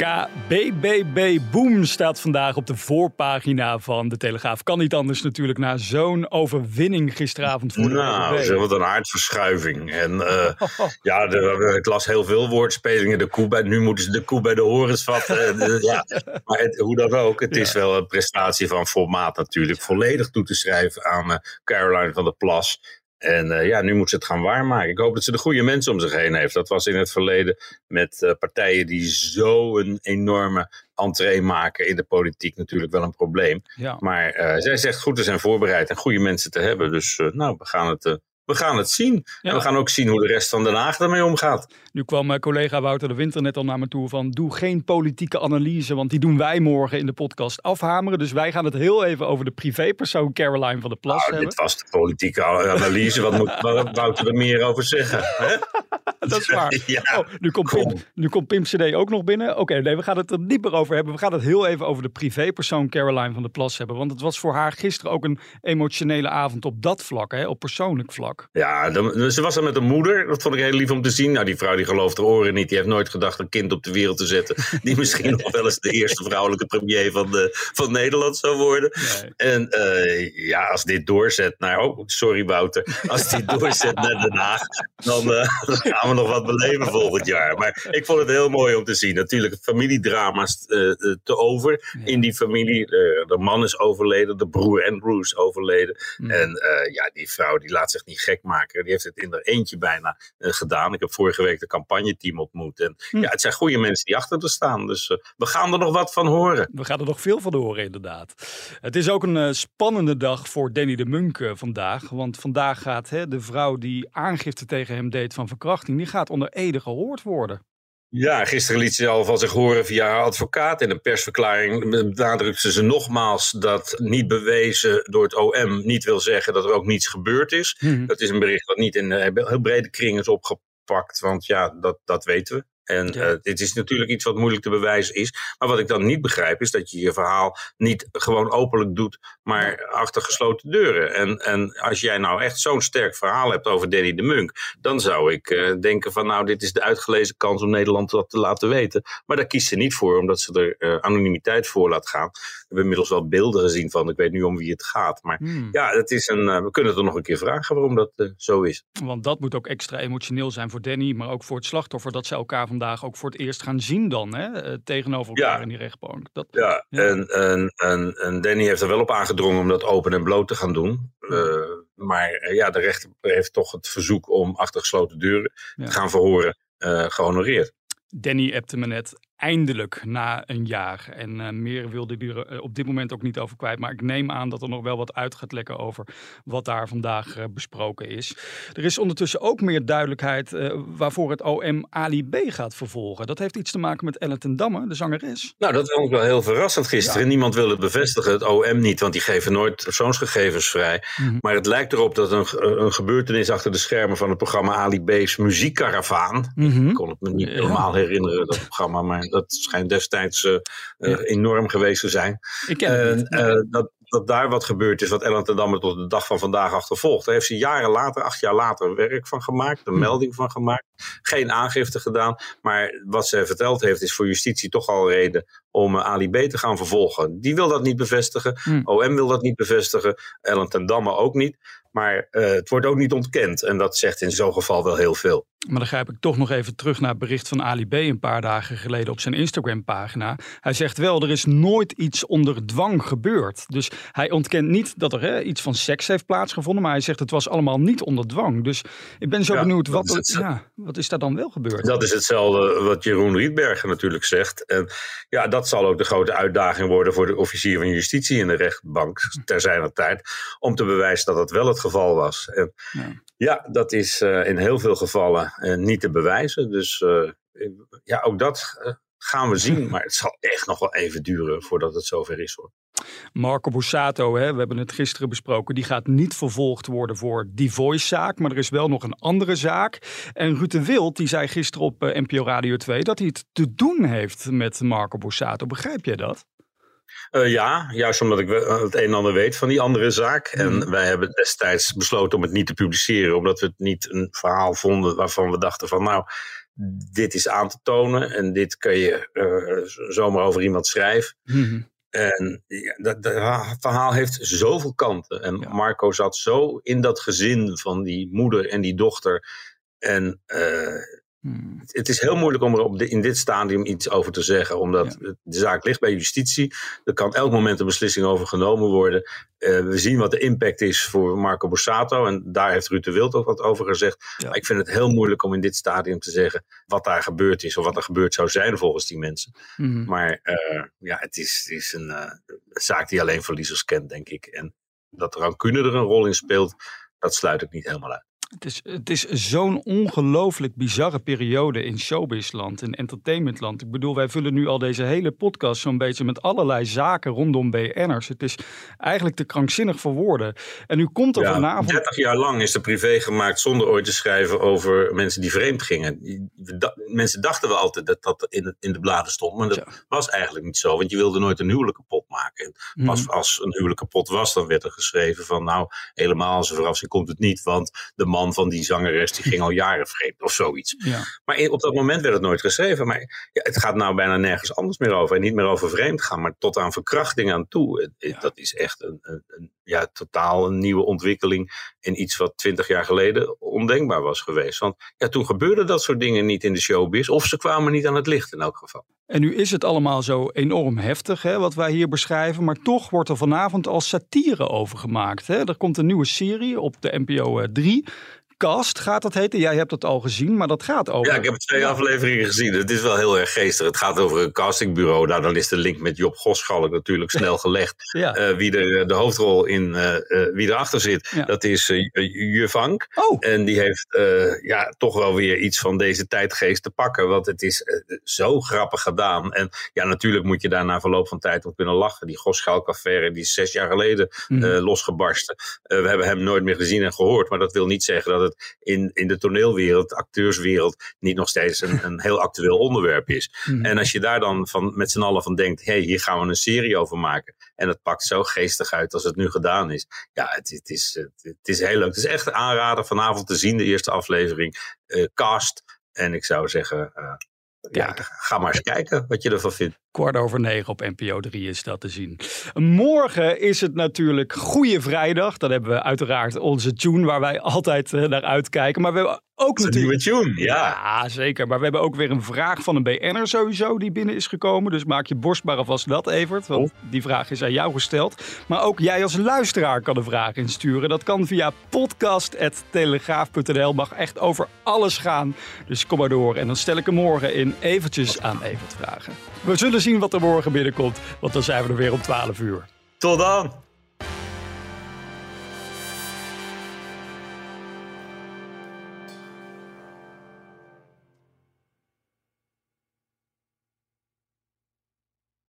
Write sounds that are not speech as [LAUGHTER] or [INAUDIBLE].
KBBB Boom staat vandaag op de voorpagina van de Telegraaf. Kan niet anders natuurlijk na zo'n overwinning gisteravond voor Nou, zeg, wat een aardverschuiving. En eh, [LAUGHS] ja, de, ik las heel veel woordspelingen. De koe bij, nu moeten ze de koe bij de horens vatten. En, [LAUGHS] eh, ja. Maar het- hoe dan ook, het is wel een prestatie van formaat natuurlijk. Volledig toe te schrijven aan eh, Caroline van der Plas. En eh, ja, nu moet ze het gaan waarmaken. Ik hoop dat ze de goede mensen om zich heen heeft. Dat was in het verleden met eh, partijen die zo'n enorme entree maken in de politiek natuurlijk wel een probleem. Ja. Maar eh, zij zegt goed te zijn voorbereid en goede mensen te hebben. Dus nou, we gaan het, we gaan het zien. Ja. En we gaan ook zien hoe de rest van Den Haag ermee omgaat. Nu kwam eh, collega Wouter de Winter net al naar me toe van doe geen politieke analyse, want die doen wij morgen in de podcast afhameren. Dus wij gaan het heel even over de privépersoon Caroline van der Plas Nou, hebben. dit was de politieke analyse. Wat moet [LAUGHS] Wouter er meer over zeggen? Hè? [LAUGHS] Dat is waar. [LAUGHS] Ja, Oh, nu komt kom. Pim, nu komt Pim CD ook nog binnen. Oké, nee, we gaan het er niet meer over hebben. We gaan het heel even over de privépersoon Caroline van der Plas hebben. Want het was voor haar gisteren ook een emotionele avond op dat vlak, hè, op persoonlijk vlak. Ja, ze was er met haar moeder. Dat vond ik heel lief om te zien. Nou, die vrouw die gelooft haar oren niet. Die heeft nooit gedacht een kind op de wereld te zetten. [LAUGHS] Die misschien nog wel eens de eerste vrouwelijke premier van, de, van Nederland zou worden. Nee. En eh, ja, als dit doorzet naar... Oh, sorry Wouter. Als dit doorzet naar Den Haag... Dan, eh, gaan we nog wat beleven volgend jaar. Maar ik vond het heel mooi om te zien. Natuurlijk familiedrama's eh, eh, te over in die familie. Eh, de man is overleden. De broer Andrew is overleden. Mm. En ja, die vrouw die laat zich niet gek maken. Die heeft het in haar eentje bijna gedaan. Ik heb vorige week de campagneteam ontmoet. En Hm. ja, het zijn goede mensen die achter te staan. Dus we gaan er nog wat van horen. We gaan er nog veel van horen, inderdaad. Het is ook een spannende dag voor Danny de Munk eh, vandaag. Want vandaag gaat hè, de vrouw die aangifte tegen hem deed van verkrachting, die gaat onder Ede gehoord worden. Ja, gisteren liet ze al van zich horen via haar advocaat. In een persverklaring benadrukte ze nogmaals dat niet bewezen door het OM niet wil zeggen dat er ook niets gebeurd is. Dat is een bericht dat niet in eh, heel brede kring is opgepakt, want ja, dat, dat weten we. En Ja. eh, dit is natuurlijk iets wat moeilijk te bewijzen is. Maar wat ik dan niet begrijp is dat je je verhaal niet gewoon openlijk doet, maar achter gesloten deuren. En, en als jij nou echt zo'n sterk verhaal hebt over Danny de Munk, dan zou ik eh, denken van nou, dit is de uitgelezen kans om Nederland dat te laten weten. Maar daar kiest ze niet voor, omdat ze er eh, anonimiteit voor laat gaan. We hebben inmiddels wel beelden gezien van, ik weet nu om wie het gaat. Maar Hmm. ja, het is een, eh, we kunnen het er nog een keer vragen waarom dat eh, zo is. Want dat moet ook extra emotioneel zijn voor Danny, maar ook voor het slachtoffer. Dat ze elkaar vandaag ook voor het eerst gaan zien dan, hè, eh, tegenover elkaar Ja. in die rechtbank. Dat, Ja, Ja. En, en, en, en Danny heeft er wel op aangedrongen om dat open en bloot te gaan doen. Maar ja, de rechter heeft toch het verzoek om achter gesloten deuren Ja. te gaan verhoren eh, gehonoreerd. Danny appte me net eindelijk na een jaar. En eh, meer wilde hij er eh, op dit moment ook niet over kwijt. Maar ik neem aan dat er nog wel wat uit gaat lekken over wat daar vandaag eh, besproken is. Er is ondertussen ook meer duidelijkheid waarvoor het OM Ali B gaat vervolgen. Dat heeft iets te maken met Ellen ten Damme, de zangeres. Nou, dat vond ik wel heel verrassend gisteren. Niemand wil het bevestigen, het OM niet, want die geven nooit persoonsgegevens vrij. Mhm. Maar het lijkt erop dat een, een gebeurtenis achter de schermen van het programma Ali B's Muziekkaravaan. Ik kon het me niet Ja. helemaal herinneren, dat programma, maar dat schijnt destijds eh, eh, enorm geweest te zijn. Ik ken het En niet. eh, dat, dat daar wat gebeurd is, wat Ellen ten Damme tot de dag van vandaag achtervolgt. Daar heeft ze jaren later, acht jaar later, werk van gemaakt, een Hm. melding van gemaakt. Geen aangifte gedaan. Maar wat ze verteld heeft, is voor justitie toch al reden om Ali B te gaan vervolgen. Die wil dat niet bevestigen. Hmm. OM wil dat niet bevestigen. Ellen ten Damme ook niet. Maar uh, het wordt ook niet ontkend. En dat zegt in zo'n geval wel heel veel. Maar dan grijp ik toch nog even terug naar het bericht van Ali B. een paar dagen geleden op zijn Instagram-pagina. Hij zegt wel, er is nooit iets onder dwang gebeurd. Dus hij ontkent niet dat er hè, iets van seks heeft plaatsgevonden. Maar hij zegt het was allemaal niet onder dwang. Dus ik ben zo Ja, benieuwd, wat, is ja, wat is daar dan wel gebeurd? Dat is hetzelfde wat Jeroen Rietbergen natuurlijk zegt. En ja, dat zal ook de grote uitdaging worden voor de officier van justitie in de rechtbank ter zijner tijd. Om te bewijzen dat dat wel het geval was. En Ja. ja, dat is eh, in heel veel gevallen eh, niet te bewijzen. Dus eh, ja, ook dat gaan we zien. [LAUGHS] Maar het zal echt nog wel even duren voordat het zover is hoor. Marco Borsato, hè, we hebben het gisteren besproken, die gaat niet vervolgd worden voor die Voice-zaak. Maar er is wel nog een andere zaak. En Ruud de Wild, die zei gisteren op eh, NPO Radio 2 dat hij het te doen heeft met Marco Borsato. Begrijp jij dat? Eh, ja, juist omdat ik wel het een en ander weet van die andere zaak. Mhm. En wij hebben destijds besloten om het niet te publiceren, omdat we het niet een verhaal vonden waarvan we dachten van nou, dit is aan te tonen en dit kun je eh, zomaar over iemand schrijven. Mhm. En ja, dat, dat verhaal heeft zoveel kanten. En Ja. Marco zat zo in dat gezin van die moeder en die dochter. En eh, Hmm. het is heel moeilijk om er op de, in dit stadium iets over te zeggen, omdat de zaak ligt bij justitie. Er kan elk moment een beslissing over genomen worden. Eh, we zien wat de impact is voor Marco Borsato. En daar heeft Ruud de Wild ook wat over gezegd. Ja. Maar ik vind het heel moeilijk om in dit stadium te zeggen wat daar gebeurd is. Of wat er gebeurd zou zijn volgens die mensen. Mhm. Maar eh, ja, het is, het is een eh, zaak die alleen verliezers kent, denk ik. En dat rancune er een rol in speelt, dat sluit ik niet helemaal uit. Het is, het is zo'n ongelooflijk bizarre periode in showbizland, in entertainmentland. Ik bedoel, wij vullen nu al deze hele podcast zo'n beetje met allerlei zaken rondom BN'ers. Het is eigenlijk te krankzinnig voor woorden. En nu komt er Ja, vanavond... 30 jaar lang is er privé gemaakt zonder ooit te schrijven over mensen die vreemd gingen. Mensen dachten wel altijd dat dat in, het- in de bladen stond, maar dat Ja. was eigenlijk niet zo. Want je wilde nooit een huwelijk kapot maken. En Mhm. pas als een huwelijk kapot was, dan werd er geschreven van nou, helemaal als een verrassing komt het niet. Want de man van die zangeres die ging al jaren vreemd of zoiets. Ja. Maar op dat moment werd het nooit geschreven. Maar ja, het gaat nou bijna nergens anders meer over. En niet meer over vreemd gaan, maar tot aan verkrachting aan toe. Ja. Dat is echt een, een, een- ja, totaal een nieuwe ontwikkeling. In iets wat twintig jaar geleden ondenkbaar was geweest. Want ja, toen gebeurden dat soort dingen niet in de showbiz. Of ze kwamen niet aan het licht in elk geval. En nu is het allemaal zo enorm heftig, hè, wat wij hier beschrijven. Maar toch wordt er vanavond al satire over gemaakt. Hè. Er komt een nieuwe serie op de NPO 3. Cast gaat dat heten. Jij hebt het al gezien, maar dat gaat over... Ja, ik heb twee afleveringen gezien. Het is wel heel erg geestig. Het gaat over een castingbureau. Nou, dan is de link met Job Goschalk natuurlijk snel [LAUGHS] gelegd. Ja. Eh, wie er eh, de hoofdrol in, eh, eh, wie erachter zit, Ja. dat is Juvank. Oh, En die heeft ja, toch wel weer iets van deze tijdgeest te pakken. Want het is zo grappig gedaan. En ja, natuurlijk moet je daar na verloop van tijd om kunnen lachen. Die Goschalk-affaire, die is zes jaar geleden eh, losgebarsten. We hebben hem nooit meer gezien en gehoord. Maar dat wil niet zeggen dat het in, in de toneelwereld, de acteurswereld, niet nog steeds een, een heel actueel onderwerp is. Mhm. En als je daar dan van, met z'n allen van denkt, hé, hey, hier gaan we een serie over maken. En het pakt zo geestig uit als het nu gedaan is. Ja, het, het is, het, het is heel leuk. Het is echt een aanrader vanavond te zien, de eerste aflevering. eh, cast. En ik zou zeggen, eh, ja, ga maar eens kijken wat je ervan vindt. Kwart over negen op NPO 3 is dat te zien. Morgen is het natuurlijk Goeie Vrijdag. Dan hebben we uiteraard onze tune waar wij altijd eh, naar uitkijken. Maar we hebben ook een natuurlijk... nieuwe tune, ja. Ja, zeker. Maar we hebben ook weer een vraag van een BN'er sowieso die binnen is gekomen. Dus maak je borstbaar alvast dat, Evert. Want die vraag is aan jou gesteld. Maar ook jij als luisteraar kan een vraag insturen. Dat kan via podcast.telegraaf.nl. Mag echt over alles gaan. Dus kom maar door. En dan stel ik hem morgen in eventjes aan Evert vragen. We zullen zien wat er morgen binnenkomt. Want dan zijn we er weer om 12 uur. Tot dan!